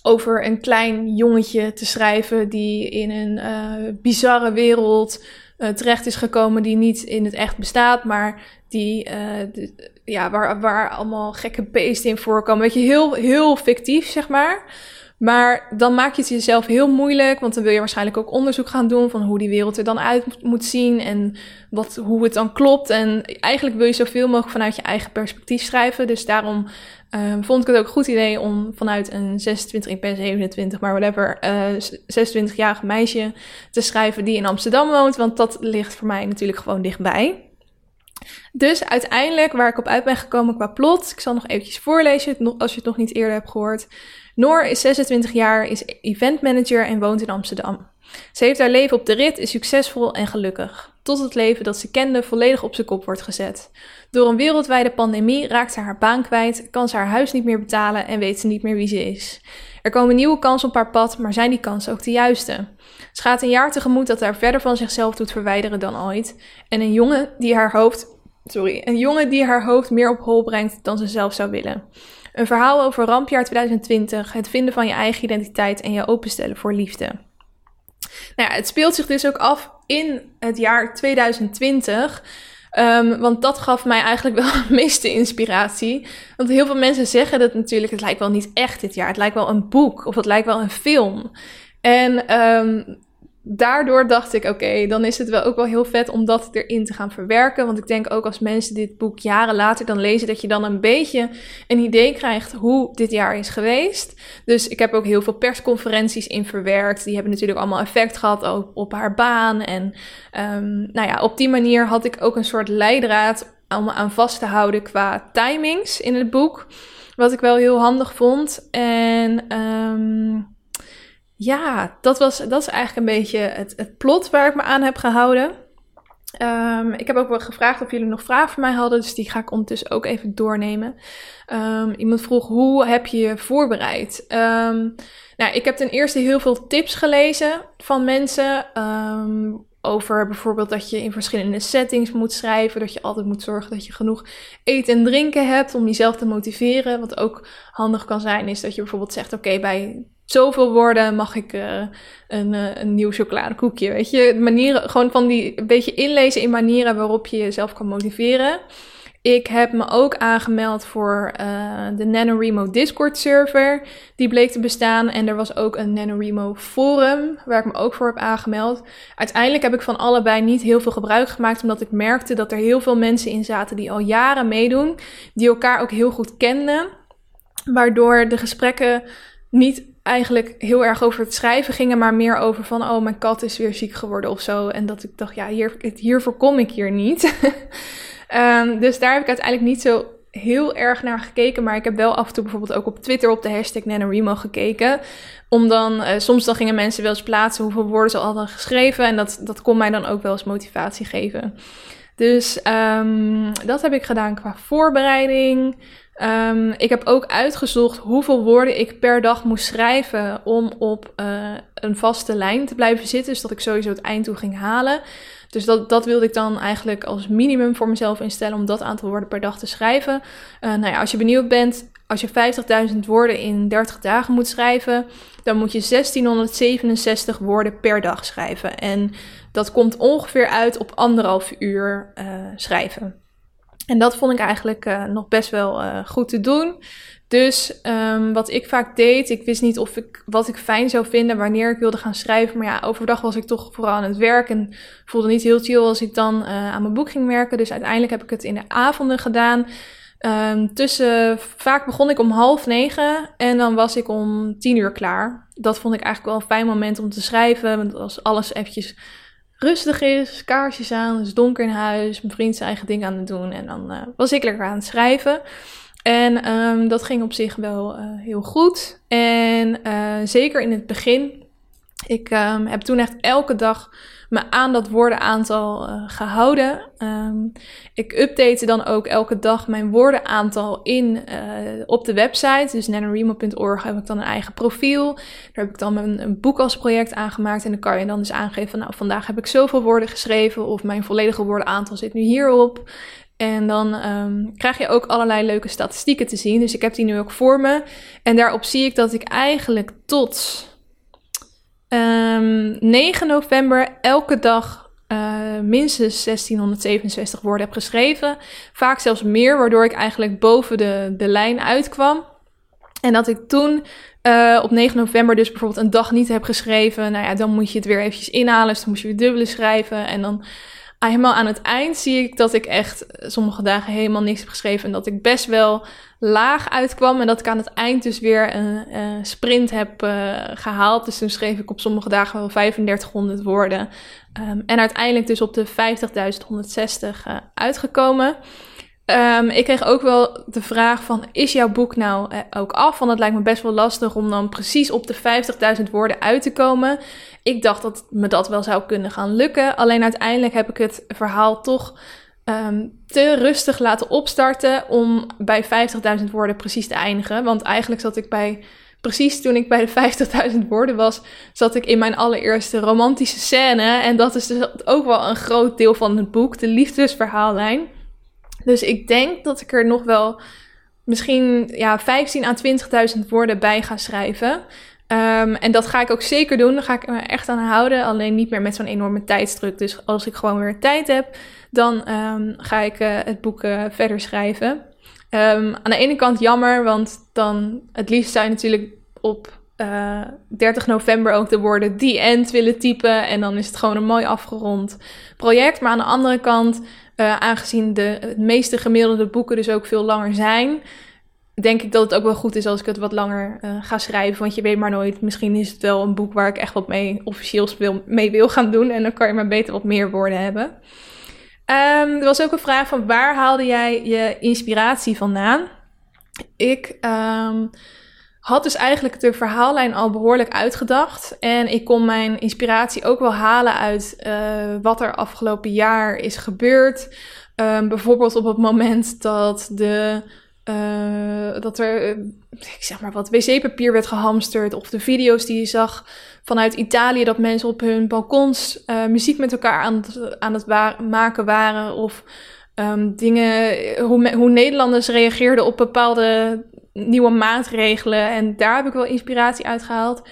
over een klein jongetje te schrijven die in een uh, bizarre wereld uh, terecht is gekomen die niet in het echt bestaat, maar die, de, ja, waar, waar allemaal gekke beesten in voorkomen. Weet je, heel, heel fictief, zeg maar. Maar dan maak je het jezelf heel moeilijk, want dan wil je waarschijnlijk ook onderzoek gaan doen van hoe die wereld er dan uit moet zien en wat, hoe het dan klopt. En eigenlijk wil je zoveel mogelijk vanuit je eigen perspectief schrijven. Dus daarom um, vond ik het ook een goed idee om vanuit een 26, ik ben 27, maar whatever, uh, 26-jarig meisje te schrijven die in Amsterdam woont, want dat ligt voor mij natuurlijk gewoon dichtbij. Dus uiteindelijk, waar ik op uit ben gekomen qua plot, ik zal nog eventjes voorlezen als je het nog niet eerder hebt gehoord. Noor is 26 jaar, is eventmanager en woont in Amsterdam. Ze heeft haar leven op de rit, is succesvol en gelukkig. Tot het leven dat ze kende volledig op zijn kop wordt gezet. Door een wereldwijde pandemie raakt ze haar baan kwijt, kan ze haar huis niet meer betalen en weet ze niet meer wie ze is. Er komen nieuwe kansen op haar pad, maar zijn die kansen ook de juiste? Ze gaat een jaar tegemoet dat haar verder van zichzelf doet verwijderen dan ooit. En een jongen die haar hoofd, sorry, een jongen die haar hoofd meer op hol brengt dan ze zelf zou willen. Een verhaal over rampjaar 2020, het vinden van je eigen identiteit en je openstellen voor liefde. Nou ja, het speelt zich dus ook af in het jaar 2020. Um, want dat gaf mij eigenlijk wel de meeste inspiratie. Want heel veel mensen zeggen dat natuurlijk, het lijkt wel niet echt dit jaar. Het lijkt wel een boek of het lijkt wel een film. En um, daardoor dacht ik, oké, dan is het wel ook wel heel vet om dat erin te gaan verwerken. Want ik denk ook als mensen dit boek jaren later dan lezen, dat je dan een beetje een idee krijgt hoe dit jaar is geweest. Dus ik heb ook heel veel persconferenties in verwerkt. Die hebben natuurlijk allemaal effect gehad op, haar baan. En um, nou ja, op die manier had ik ook een soort leidraad om aan vast te houden qua timings in het boek. Wat ik wel heel handig vond. En um, ja, dat, was, dat is eigenlijk een beetje het, het plot waar ik me aan heb gehouden. Um, ik heb ook wel gevraagd of jullie nog vragen voor mij hadden, dus die ga ik ondertussen ook even doornemen. Um, iemand vroeg, hoe heb je je voorbereid? Um, nou, ik heb ten eerste heel veel tips gelezen van mensen over bijvoorbeeld dat je in verschillende settings moet schrijven, dat je altijd moet zorgen dat je genoeg eten en drinken hebt om jezelf te motiveren. Wat ook handig kan zijn, is dat je bijvoorbeeld zegt: Oké, bij zoveel woorden mag ik uh, een, uh, een nieuw chocoladekoekje. Weet je, manieren, gewoon van die een beetje inlezen in manieren waarop je jezelf kan motiveren. Ik heb me ook aangemeld voor uh, de NaNoWriMo Discord server. Die bleek te bestaan. En er was ook een NaNoWriMo forum waar ik me ook voor heb aangemeld. Uiteindelijk heb ik van allebei niet heel veel gebruik gemaakt. Omdat ik merkte dat er heel veel mensen in zaten die al jaren meedoen. Die elkaar ook heel goed kenden. Waardoor de gesprekken niet eigenlijk heel erg over het schrijven gingen, maar meer over van, oh, mijn kat is weer ziek geworden of zo. En dat ik dacht, ja, hier, hiervoor kom ik hier niet. Ehm, dus daar heb ik uiteindelijk niet zo heel erg naar gekeken. Maar ik heb wel af en toe bijvoorbeeld ook op Twitter op de hashtag NanoRemo gekeken. Om dan, uh, soms dan gingen mensen wel eens plaatsen hoeveel woorden ze al hadden geschreven. En dat, dat kon mij dan ook wel eens motivatie geven. Dus um, dat heb ik gedaan qua voorbereiding. Um, ik heb ook uitgezocht hoeveel woorden ik per dag moest schrijven om op uh, een vaste lijn te blijven zitten. Dus dat ik sowieso het eind toe ging halen. Dus dat, dat wilde ik dan eigenlijk als minimum voor mezelf instellen om dat aantal woorden per dag te schrijven. Uh, nou ja, als je benieuwd bent, als je 50.000 woorden in 30 dagen moet schrijven, dan moet je 1667 woorden per dag schrijven. En dat komt ongeveer uit op anderhalf uur uh, schrijven. En dat vond ik eigenlijk uh, nog best wel uh, goed te doen. Dus um, wat ik vaak deed, ik wist niet of ik, wat ik fijn zou vinden wanneer ik wilde gaan schrijven. Maar ja, overdag was ik toch vooral aan het werk en voelde niet heel chill als ik dan uh, aan mijn boek ging werken. Dus uiteindelijk heb ik het in de avonden gedaan. Um, tussen, vaak begon ik om half negen en dan was ik om tien uur klaar. Dat vond ik eigenlijk wel een fijn moment om te schrijven, want als alles eventjes rustig is, kaarsjes aan, het is donker in huis, mijn vriend zijn eigen ding aan het doen en dan uh, was ik lekker aan het schrijven. En um, dat ging op zich wel uh, heel goed. En uh, zeker in het begin. Ik um, heb toen echt elke dag me aan dat woordenaantal uh, gehouden. Um, ik update dan ook elke dag mijn woordenaantal in op de website. Dus nanoremo.org heb ik dan een eigen profiel. Daar heb ik dan een, boek als project aangemaakt. En dan kan je dan dus aangeven, nou vandaag heb ik zoveel woorden geschreven. Of mijn volledige woordenaantal zit nu hierop. En dan um, krijg je ook allerlei leuke statistieken te zien. Dus ik heb die nu ook voor me. En daarop zie ik dat ik eigenlijk tot um, ehm, 9 november elke dag uh, minstens 1667 woorden heb geschreven. Vaak zelfs meer, waardoor ik eigenlijk boven de, de lijn uitkwam. En dat ik toen uh, op 9 november dus bijvoorbeeld een dag niet heb geschreven. Nou ja, dan moet je het weer eventjes inhalen. Dus dan moet je weer dubbele schrijven. En dan helemaal aan het eind zie ik dat ik echt sommige dagen helemaal niks heb geschreven. En dat ik best wel laag uitkwam. En dat ik aan het eind dus weer een, een sprint heb uh, gehaald. Dus toen schreef ik op sommige dagen wel 3500 woorden. Um, en uiteindelijk dus op de 50.160 uh, uitgekomen. Um, ik kreeg ook wel de vraag van, is jouw boek nou eh, ook af? Want het lijkt me best wel lastig om dan precies op de 50.000 woorden uit te komen. Ik dacht dat me dat wel zou kunnen gaan lukken. Alleen uiteindelijk heb ik het verhaal toch um, te rustig laten opstarten om bij 50.000 woorden precies te eindigen. Want eigenlijk zat ik bij, precies toen ik bij de 50.000 woorden was, zat ik in mijn allereerste romantische scène. En dat is dus ook wel een groot deel van het boek, de liefdesverhaallijn. Dus ik denk dat ik er nog wel misschien ja, 15 à 20.000 woorden bij ga schrijven. Um, en dat ga ik ook zeker doen. Daar ga ik me echt aan houden. Alleen niet meer met zo'n enorme tijdsdruk. Dus als ik gewoon weer tijd heb, dan um, ga ik uh, het boek uh, verder schrijven. Um, aan de ene kant jammer, want dan het liefst zou je natuurlijk op uh, eh, 30 november ook de woorden The End willen typen. En dan is het gewoon een mooi afgerond project. Maar aan de andere kant uh, aangezien de, meeste gemiddelde boeken dus ook veel langer zijn, denk ik dat het ook wel goed is als ik het wat langer uh, ga schrijven. Want je weet maar nooit, misschien is het wel een boek waar ik echt wat mee officieels wil, mee wil gaan doen. En dan kan je maar beter wat meer woorden hebben. Um, er was ook een vraag van waar haalde jij je inspiratie vandaan? Ik um, had dus eigenlijk de verhaallijn al behoorlijk uitgedacht. En ik kon mijn inspiratie ook wel halen uit uh, wat er afgelopen jaar is gebeurd. Um, bijvoorbeeld op het moment dat de. Uh, dat er, uh, ik zeg maar wat, wc-papier werd gehamsterd. Of de video's die je zag vanuit Italië, dat mensen op hun balkons muziek met elkaar aan het, aan het maken waren. Of um, dingen, hoe, hoe Nederlanders reageerden op bepaalde nieuwe maatregelen. En daar heb ik wel inspiratie uit gehaald.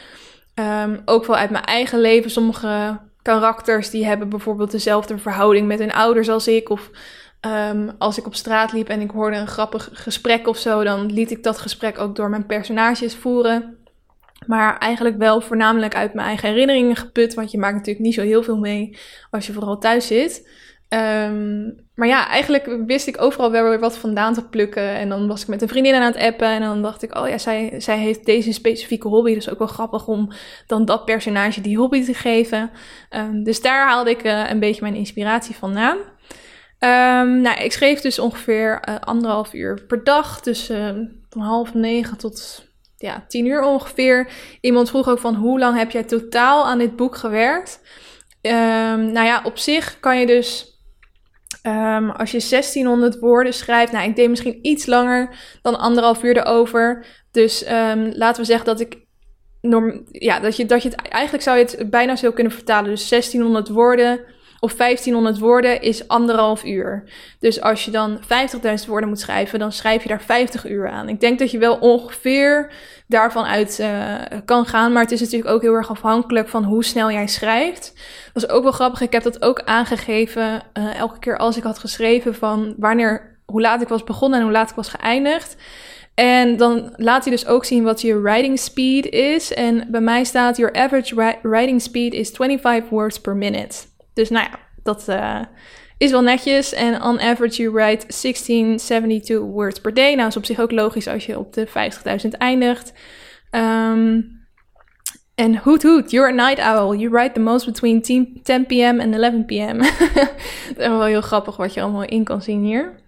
Um, ook wel uit mijn eigen leven. Sommige karakters die hebben bijvoorbeeld dezelfde verhouding met hun ouders als ik. Of um, als ik op straat liep en ik hoorde een grappig gesprek of zo, dan liet ik dat gesprek ook door mijn personages voeren. Maar eigenlijk wel voornamelijk uit mijn eigen herinneringen geput. Want je maakt natuurlijk niet zo heel veel mee als je vooral thuis zit. Um, maar ja, eigenlijk wist ik overal wel weer wat vandaan te plukken. En dan was ik met een vriendin aan het appen. En dan dacht ik, oh ja, zij, zij heeft deze specifieke hobby. Dus ook wel grappig om dan dat personage die hobby te geven. Um, dus daar haalde ik uh, een beetje mijn inspiratie vandaan. Um, nou, ik schreef dus ongeveer uh, anderhalf uur per dag. Dus uh, van half negen tot ja, tien uur ongeveer. Iemand vroeg ook van hoe lang heb jij totaal aan dit boek gewerkt? Nou ja, op zich kan je dus Um, als je 1600 woorden schrijft, nou, ik deed misschien iets langer dan anderhalf uur erover. Dus um, laten we zeggen dat ik. Norm, ja, dat je, dat je het eigenlijk zou je het bijna zo kunnen vertalen. Dus 1600 woorden of 1500 woorden is anderhalf uur. Dus als je dan 50.000 woorden moet schrijven, dan schrijf je daar 50 uur aan. Ik denk dat je wel ongeveer daarvan uit uh, kan gaan. Maar het is natuurlijk ook heel erg afhankelijk van hoe snel jij schrijft. Dat is ook wel grappig. Ik heb dat ook aangegeven uh, elke keer als ik had geschreven van wanneer, hoe laat ik was begonnen en hoe laat ik was geëindigd. En dan laat hij dus ook zien wat je writing speed is. En bij mij staat: Your average writing speed is 25 words per minute. Dus nou ja, dat uh, is wel netjes. En on average you write 1672 words per day. Nou, is op zich ook logisch als je op de 50.000 eindigt. Um, en hoot hoot, you're a night owl. You write the most between 10, 10 p.m. en 11 p.m. dat is wel heel grappig wat je allemaal in kan zien hier.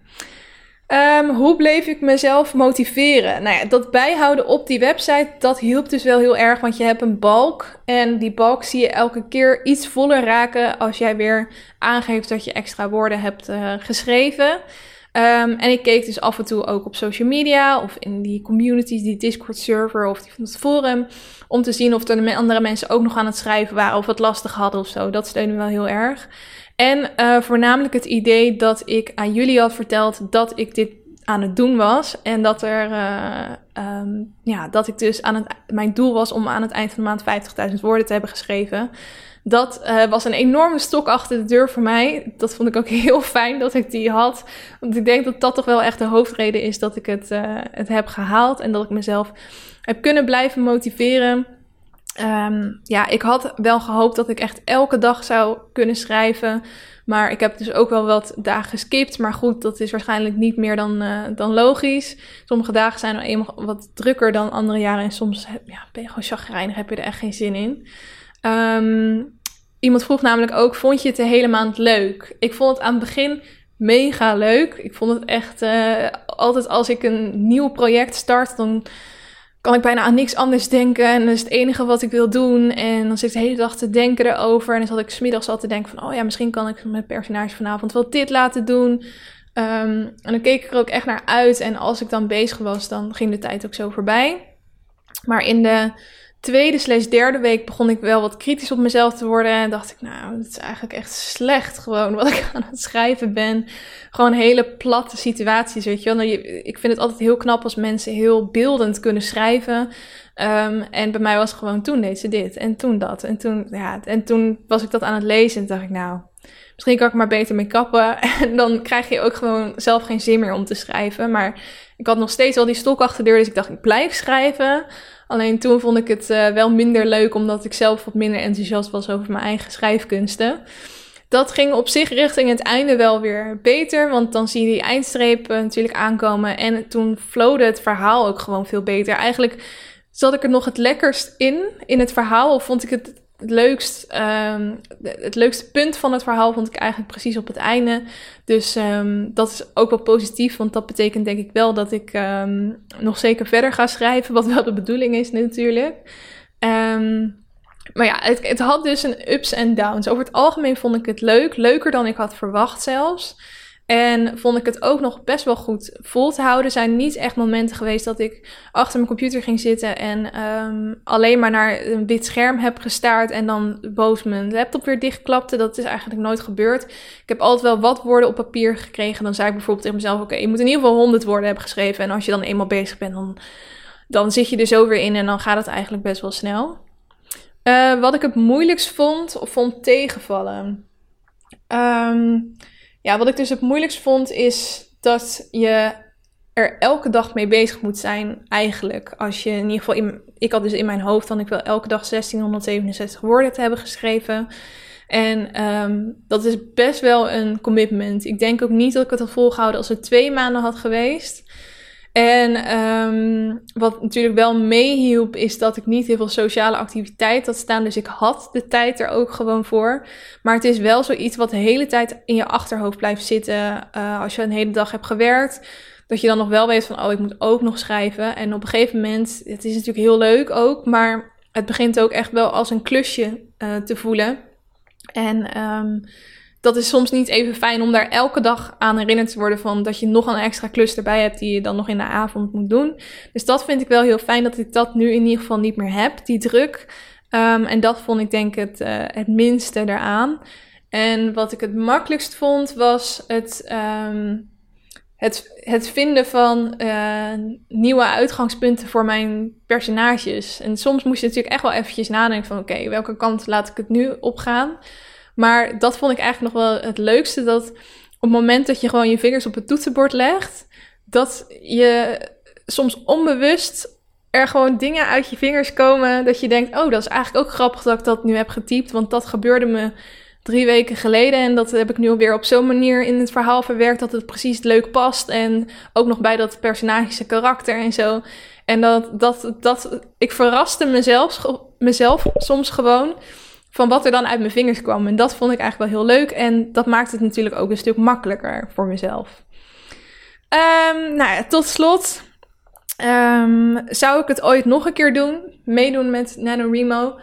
Um, hoe bleef ik mezelf motiveren? Nou ja, dat bijhouden op die website, dat hielp dus wel heel erg, want je hebt een balk. En die balk zie je elke keer iets voller raken als jij weer aangeeft dat je extra woorden hebt uh, geschreven. Um, en ik keek dus af en toe ook op social media of in die communities, die Discord server of die van het forum. Om te zien of er andere mensen ook nog aan het schrijven waren of het lastig hadden of zo. Dat steunde wel heel erg. En uh, voornamelijk het idee dat ik aan jullie had verteld dat ik dit aan het doen was. En dat, er, uh, um, ja, dat ik dus aan het, mijn doel was om aan het eind van de maand 50.000 woorden te hebben geschreven. Dat uh, was een enorme stok achter de deur voor mij. Dat vond ik ook heel fijn dat ik die had. Want ik denk dat dat toch wel echt de hoofdreden is dat ik het, het heb gehaald. En dat ik mezelf heb kunnen blijven motiveren. Um, ja, ik had wel gehoopt dat ik echt elke dag zou kunnen schrijven. Maar ik heb dus ook wel wat dagen geskipt. Maar goed, dat is waarschijnlijk niet meer dan, uh, dan logisch. Sommige dagen zijn eenmaal wat drukker dan andere jaren. En soms ja, ben je gewoon chagrijnig, heb je er echt geen zin in. Um, iemand vroeg namelijk ook, vond je het de hele maand leuk? Ik vond het aan het begin mega leuk. Ik vond het echt, uh, altijd als ik een nieuw project start, dan kan ik bijna aan niks anders denken. En dat is het enige wat ik wil doen. En dan zit ik de hele dag te denken erover. En dan zat ik smiddags al te denken van... oh ja, misschien kan ik mijn personage vanavond wel dit laten doen. Um, en dan keek ik er ook echt naar uit. En als ik dan bezig was, dan ging de tijd ook zo voorbij. Maar in de tweede slash derde week begon ik wel wat kritisch op mezelf te worden. En dacht ik, nou, het is eigenlijk echt slecht gewoon wat ik aan het schrijven ben. Gewoon hele platte situaties, weet je wel. Nou, ik vind het altijd heel knap als mensen heel beeldend kunnen schrijven. Um, en bij mij was gewoon, toen deed ze dit en toen dat. En toen, ja, en toen was ik dat aan het lezen en dacht ik, nou, misschien kan ik maar beter mee kappen. En dan krijg je ook gewoon zelf geen zin meer om te schrijven. Maar ik had nog steeds al die stok achter de deur, dus ik dacht, ik blijf schrijven. Alleen toen vond ik het uh, wel minder leuk, omdat ik zelf wat minder enthousiast was over mijn eigen schrijfkunsten. Dat ging op zich richting het einde wel weer beter, want dan zie je die eindstreep natuurlijk aankomen. En toen flowde het verhaal ook gewoon veel beter. Eigenlijk zat ik er nog het lekkerst in, in het verhaal, of vond ik het het, leukst, um, het leukste punt van het verhaal vond ik eigenlijk precies op het einde. Dus um, dat is ook wel positief, want dat betekent denk ik wel dat ik um, nog zeker verder ga schrijven, wat wel de bedoeling is natuurlijk. maar ja, het, het had dus een ups en downs. Over het algemeen vond ik het leuk, leuker dan ik had verwacht zelfs. En vond ik het ook nog best wel goed vol te houden. Er zijn niet echt momenten geweest dat ik achter mijn computer ging zitten en um, alleen maar naar een wit scherm heb gestaard en dan boos mijn laptop weer dichtklapte. Dat is eigenlijk nooit gebeurd. Ik heb altijd wel wat woorden op papier gekregen. Dan zei ik bijvoorbeeld tegen mezelf: Oké, je moet in ieder geval 100 woorden hebben geschreven. En als je dan eenmaal bezig bent, dan, dan zit je er zo weer in en dan gaat het eigenlijk best wel snel. Uh, wat ik het moeilijkst vond, of vond tegenvallen. Um, ja, wat ik dus het moeilijkst vond is dat je er elke dag mee bezig moet zijn, eigenlijk. Als je in ieder geval, in, ik had dus in mijn hoofd dan ik wil elke dag 1667 woorden te hebben geschreven. En um, dat is best wel een commitment. Ik denk ook niet dat ik het had volgehouden als het twee maanden had geweest. En um, wat natuurlijk wel meehielp, is dat ik niet heel veel sociale activiteit had staan. Dus ik had de tijd er ook gewoon voor. Maar het is wel zoiets wat de hele tijd in je achterhoofd blijft zitten. Uh, als je een hele dag hebt gewerkt, dat je dan nog wel weet van, oh, ik moet ook nog schrijven. En op een gegeven moment, het is natuurlijk heel leuk ook, maar het begint ook echt wel als een klusje uh, te voelen. En um, dat is soms niet even fijn om daar elke dag aan herinnerd te worden van dat je nog een extra klus erbij hebt die je dan nog in de avond moet doen. Dus dat vind ik wel heel fijn dat ik dat nu in ieder geval niet meer heb, die druk. Um, en dat vond ik denk het, uh, het minste eraan. En wat ik het makkelijkst vond was het, um, het, het vinden van uh, nieuwe uitgangspunten voor mijn personages. En soms moest je natuurlijk echt wel eventjes nadenken van oké, welke kant laat ik het nu opgaan? Maar dat vond ik eigenlijk nog wel het leukste. Dat op het moment dat je gewoon je vingers op het toetsenbord legt, dat je soms onbewust er gewoon dingen uit je vingers komen. Dat je denkt, oh, dat is eigenlijk ook grappig dat ik dat nu heb getypt. Want dat gebeurde me drie weken geleden. En dat heb ik nu alweer op zo'n manier in het verhaal verwerkt dat het precies leuk past. En ook nog bij dat personagische karakter en zo. En dat, dat, dat ik verraste mezelf, mezelf soms gewoon van wat er dan uit mijn vingers kwam. En dat vond ik eigenlijk wel heel leuk. En dat maakt het natuurlijk ook een stuk makkelijker voor mezelf. Um, nou ja, tot slot. Um, zou ik het ooit nog een keer doen? Meedoen met NaNoWriMo?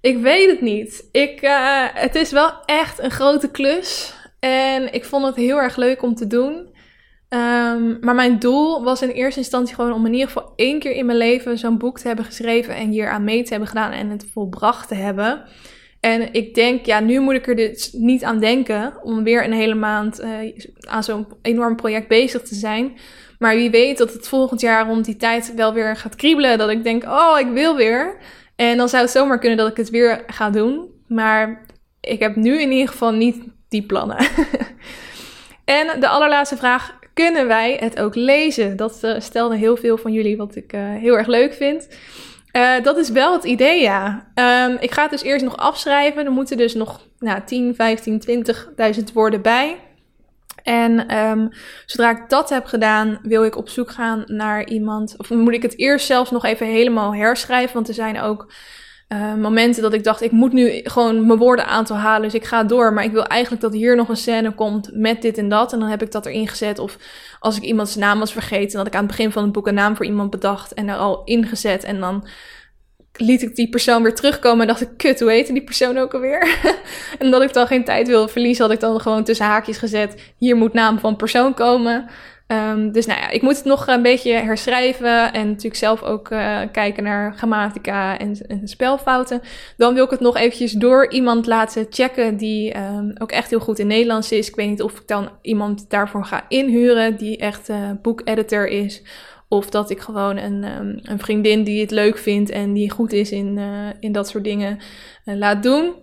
Ik weet het niet. Ik, uh, het is wel echt een grote klus. En ik vond het heel erg leuk om te doen. Um, maar mijn doel was in eerste instantie gewoon om in ieder geval één keer in mijn leven zo'n boek te hebben geschreven en hier aan mee te hebben gedaan en het volbracht te hebben. En ik denk, ja, nu moet ik er dus niet aan denken om weer een hele maand uh, aan zo'n enorm project bezig te zijn. Maar wie weet dat het volgend jaar rond die tijd wel weer gaat kriebelen. Dat ik denk, oh, ik wil weer. En dan zou het zomaar kunnen dat ik het weer ga doen. Maar ik heb nu in ieder geval niet die plannen. en de allerlaatste vraag. Kunnen wij het ook lezen? Dat uh, stelden heel veel van jullie, wat ik uh, heel erg leuk vind. Uh, dat is wel het idee, ja. Um, ik ga het dus eerst nog afschrijven. Er moeten dus nog nou, 10, 15, 20.000 woorden bij. En um, zodra ik dat heb gedaan, wil ik op zoek gaan naar iemand. Of moet ik het eerst zelfs nog even helemaal herschrijven? Want er zijn ook uh, momenten dat ik dacht, ik moet nu gewoon mijn woorden aantal halen. Dus ik ga door. Maar ik wil eigenlijk dat hier nog een scène komt met dit en dat. En dan heb ik dat erin gezet. Of als ik iemands naam was vergeten, dat ik aan het begin van het boek een naam voor iemand bedacht en er al ingezet. En dan liet ik die persoon weer terugkomen en dacht ik, kut, hoe heette die persoon ook alweer? en dat ik dan geen tijd wil verliezen, had ik dan gewoon tussen haakjes gezet, hier moet naam van persoon komen. Um, dus nou ja, ik moet het nog een beetje herschrijven en natuurlijk zelf ook uh, kijken naar grammatica en, en, spelfouten. Dan wil ik het nog eventjes door iemand laten checken die um, ook echt heel goed in Nederlands is. Ik weet niet of ik dan iemand daarvoor ga inhuren die echt uh, boekeditor is. Of dat ik gewoon een, um, een vriendin die het leuk vindt en die goed is in, uh, in dat soort dingen laat doen.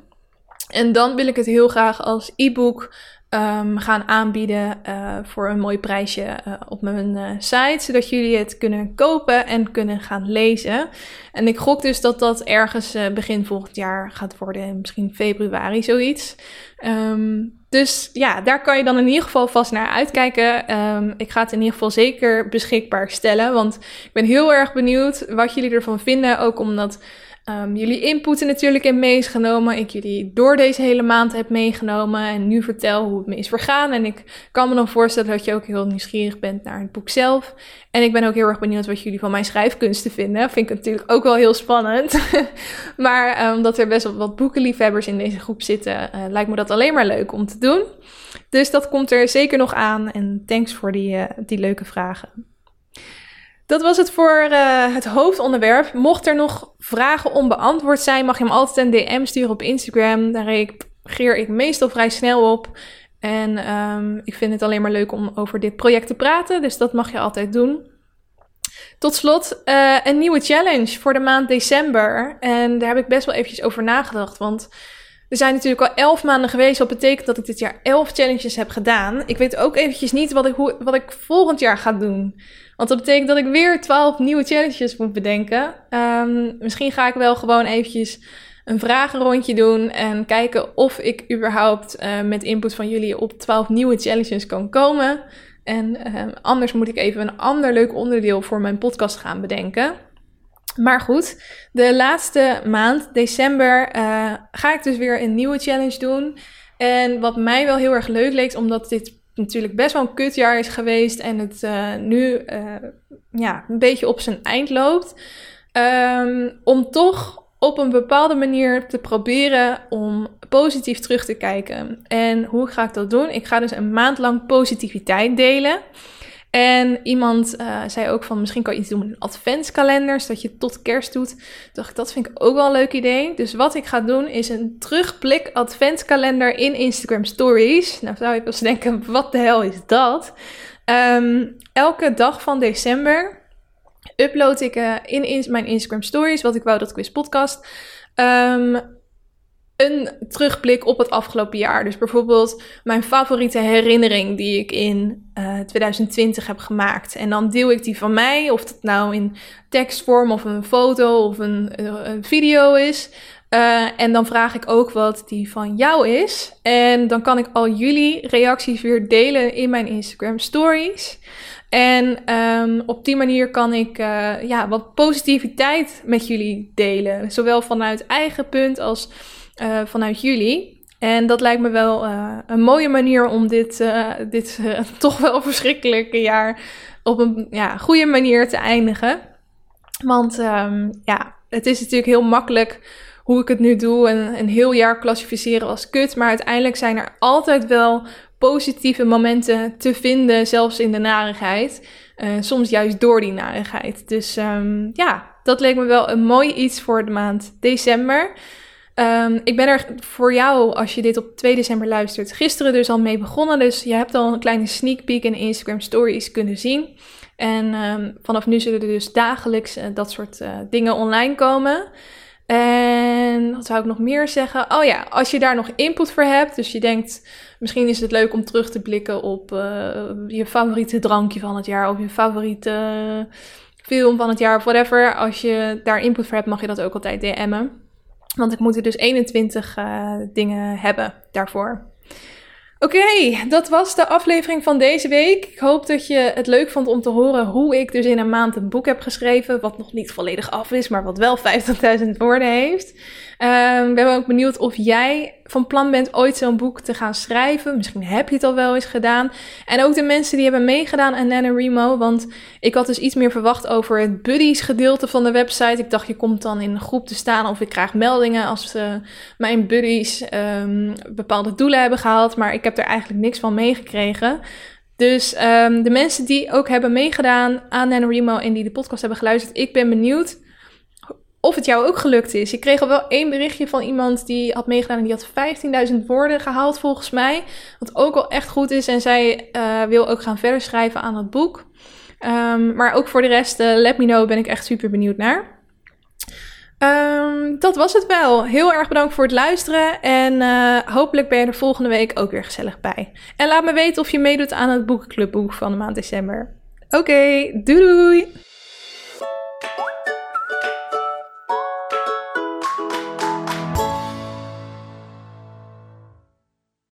En dan wil ik het heel graag als e-book um, gaan aanbieden uh, voor een mooi prijsje uh, op mijn uh, site, zodat jullie het kunnen kopen en kunnen gaan lezen. En ik gok dus dat dat ergens begin volgend jaar gaat worden, misschien februari zoiets. Um, dus ja, daar kan je dan in ieder geval vast naar uitkijken. Um, ik ga het in ieder geval zeker beschikbaar stellen, want ik ben heel erg benieuwd wat jullie ervan vinden, ook omdat um, jullie input natuurlijk in meegenomen. Ik jullie door deze hele maand heb meegenomen. En nu vertel hoe het me is vergaan. En ik kan me dan voorstellen dat je ook heel nieuwsgierig bent naar het boek zelf. En ik ben ook heel erg benieuwd wat jullie van mijn schrijfkunsten vinden. Vind ik natuurlijk ook wel heel spannend. maar omdat er best wel wat boekenliefhebbers in deze groep zitten, uh, lijkt me dat alleen maar leuk om te doen. Dus dat komt er zeker nog aan. En thanks voor die, uh, die leuke vragen. Dat was het voor uh, het hoofdonderwerp. Mocht er nog vragen onbeantwoord zijn, mag je hem altijd een DM sturen op Instagram. Daar reageer ik meestal vrij snel op. En um, ik vind het alleen maar leuk om over dit project te praten, dus dat mag je altijd doen. Tot slot, uh, een nieuwe challenge voor de maand december. En daar heb ik best wel eventjes over nagedacht, want er zijn natuurlijk al elf maanden geweest, wat betekent dat ik dit jaar elf challenges heb gedaan. Ik weet ook eventjes niet wat ik, hoe, wat ik volgend jaar ga doen. Want dat betekent dat ik weer 12 nieuwe challenges moet bedenken. Um, misschien ga ik wel gewoon eventjes een vragenrondje doen en kijken of ik überhaupt uh, met input van jullie op 12 nieuwe challenges kan komen. En ehm, anders moet ik even een ander leuk onderdeel voor mijn podcast gaan bedenken. Maar goed, de laatste maand, december, uh, ga ik dus weer een nieuwe challenge doen. En wat mij wel heel erg leuk leek, omdat dit natuurlijk best wel een kutjaar is geweest en het uh, nu uh, ja, een beetje op zijn eind loopt. Um, om toch op een bepaalde manier te proberen om positief terug te kijken. En hoe ga ik dat doen? Ik ga dus een maand lang positiviteit delen. En iemand uh, zei ook van misschien kan je iets doen met een adventskalender, zodat je tot kerst doet. Dacht ik, dat vind ik ook wel een leuk idee. Dus wat ik ga doen is een terugblik adventskalender in Instagram Stories. Nou zou je wel eens denken, wat de hel is dat? Um, elke dag van december upload ik uh, in, mijn Instagram Stories, wat ik wou dat quiz podcast. Um, een terugblik op het afgelopen jaar. Dus bijvoorbeeld mijn favoriete herinnering die ik in uh, eh, 2020 heb gemaakt. En dan deel ik die van mij, of dat nou in tekstvorm of een foto of een, eh, video is. Uh, en dan vraag ik ook wat die van jou is. En dan kan ik al jullie reacties weer delen in mijn Instagram stories. En um, op die manier kan ik ja, wat positiviteit met jullie delen. Zowel vanuit eigen punt als uh, vanuit jullie. En dat lijkt me wel uh, een mooie manier om dit, uh, dit toch wel verschrikkelijke jaar op een ja, goede manier te eindigen. Want um, ja, het is natuurlijk heel makkelijk hoe ik het nu doe en een heel jaar klassificeren als kut. Maar uiteindelijk zijn er altijd wel positieve momenten te vinden, zelfs in de narigheid. soms juist door die narigheid. Dus um, ja, dat leek me wel een mooi iets voor de maand december. Um, ik ben er voor jou, als je dit op 2 december luistert, gisteren dus al mee begonnen. Dus je hebt al een kleine sneak peek in Instagram stories kunnen zien. En um, vanaf nu zullen er dus dagelijks uh, dat soort uh, dingen online komen. En wat zou ik nog meer zeggen? Oh ja, als je daar nog input voor hebt, dus je denkt misschien is het leuk om terug te blikken op uh, je favoriete drankje van het jaar of je favoriete film van het jaar of whatever. Als je daar input voor hebt, mag je dat ook altijd DM'en. Want ik moet er dus 21 uh, dingen hebben daarvoor. Oké, dat was de aflevering van deze week. Ik hoop dat je het leuk vond om te horen hoe ik dus in een maand een boek heb geschreven. Wat nog niet volledig af is, maar wat wel 50.000 woorden heeft. Um, ik ben ook benieuwd of jij van plan bent ooit zo'n boek te gaan schrijven. Misschien heb je het al wel eens gedaan. En ook de mensen die hebben meegedaan aan NaNoWriMo. Want ik had dus iets meer verwacht over het buddies gedeelte van de website. Ik dacht, je komt dan in een groep te staan of ik krijg meldingen als uh, mijn buddies um, bepaalde doelen hebben gehaald. Maar ik heb er eigenlijk niks van meegekregen. Dus um, de mensen die ook hebben meegedaan aan NaNoWriMo en die de podcast hebben geluisterd, ik ben benieuwd of het jou ook gelukt is. Ik kreeg al wel één berichtje van iemand die had meegedaan en die had 15.000 woorden gehaald volgens mij. Wat ook al echt goed is en zij uh, wil ook gaan verder schrijven aan het boek. Um, maar ook voor de rest, uh, let me know, ben ik echt super benieuwd naar. Um, dat was het wel. Heel erg bedankt voor het luisteren. En uh, hopelijk ben je er volgende week ook weer gezellig bij. En laat me weten of je meedoet aan het boekenclubboek van de maand december. Oké, doei doei!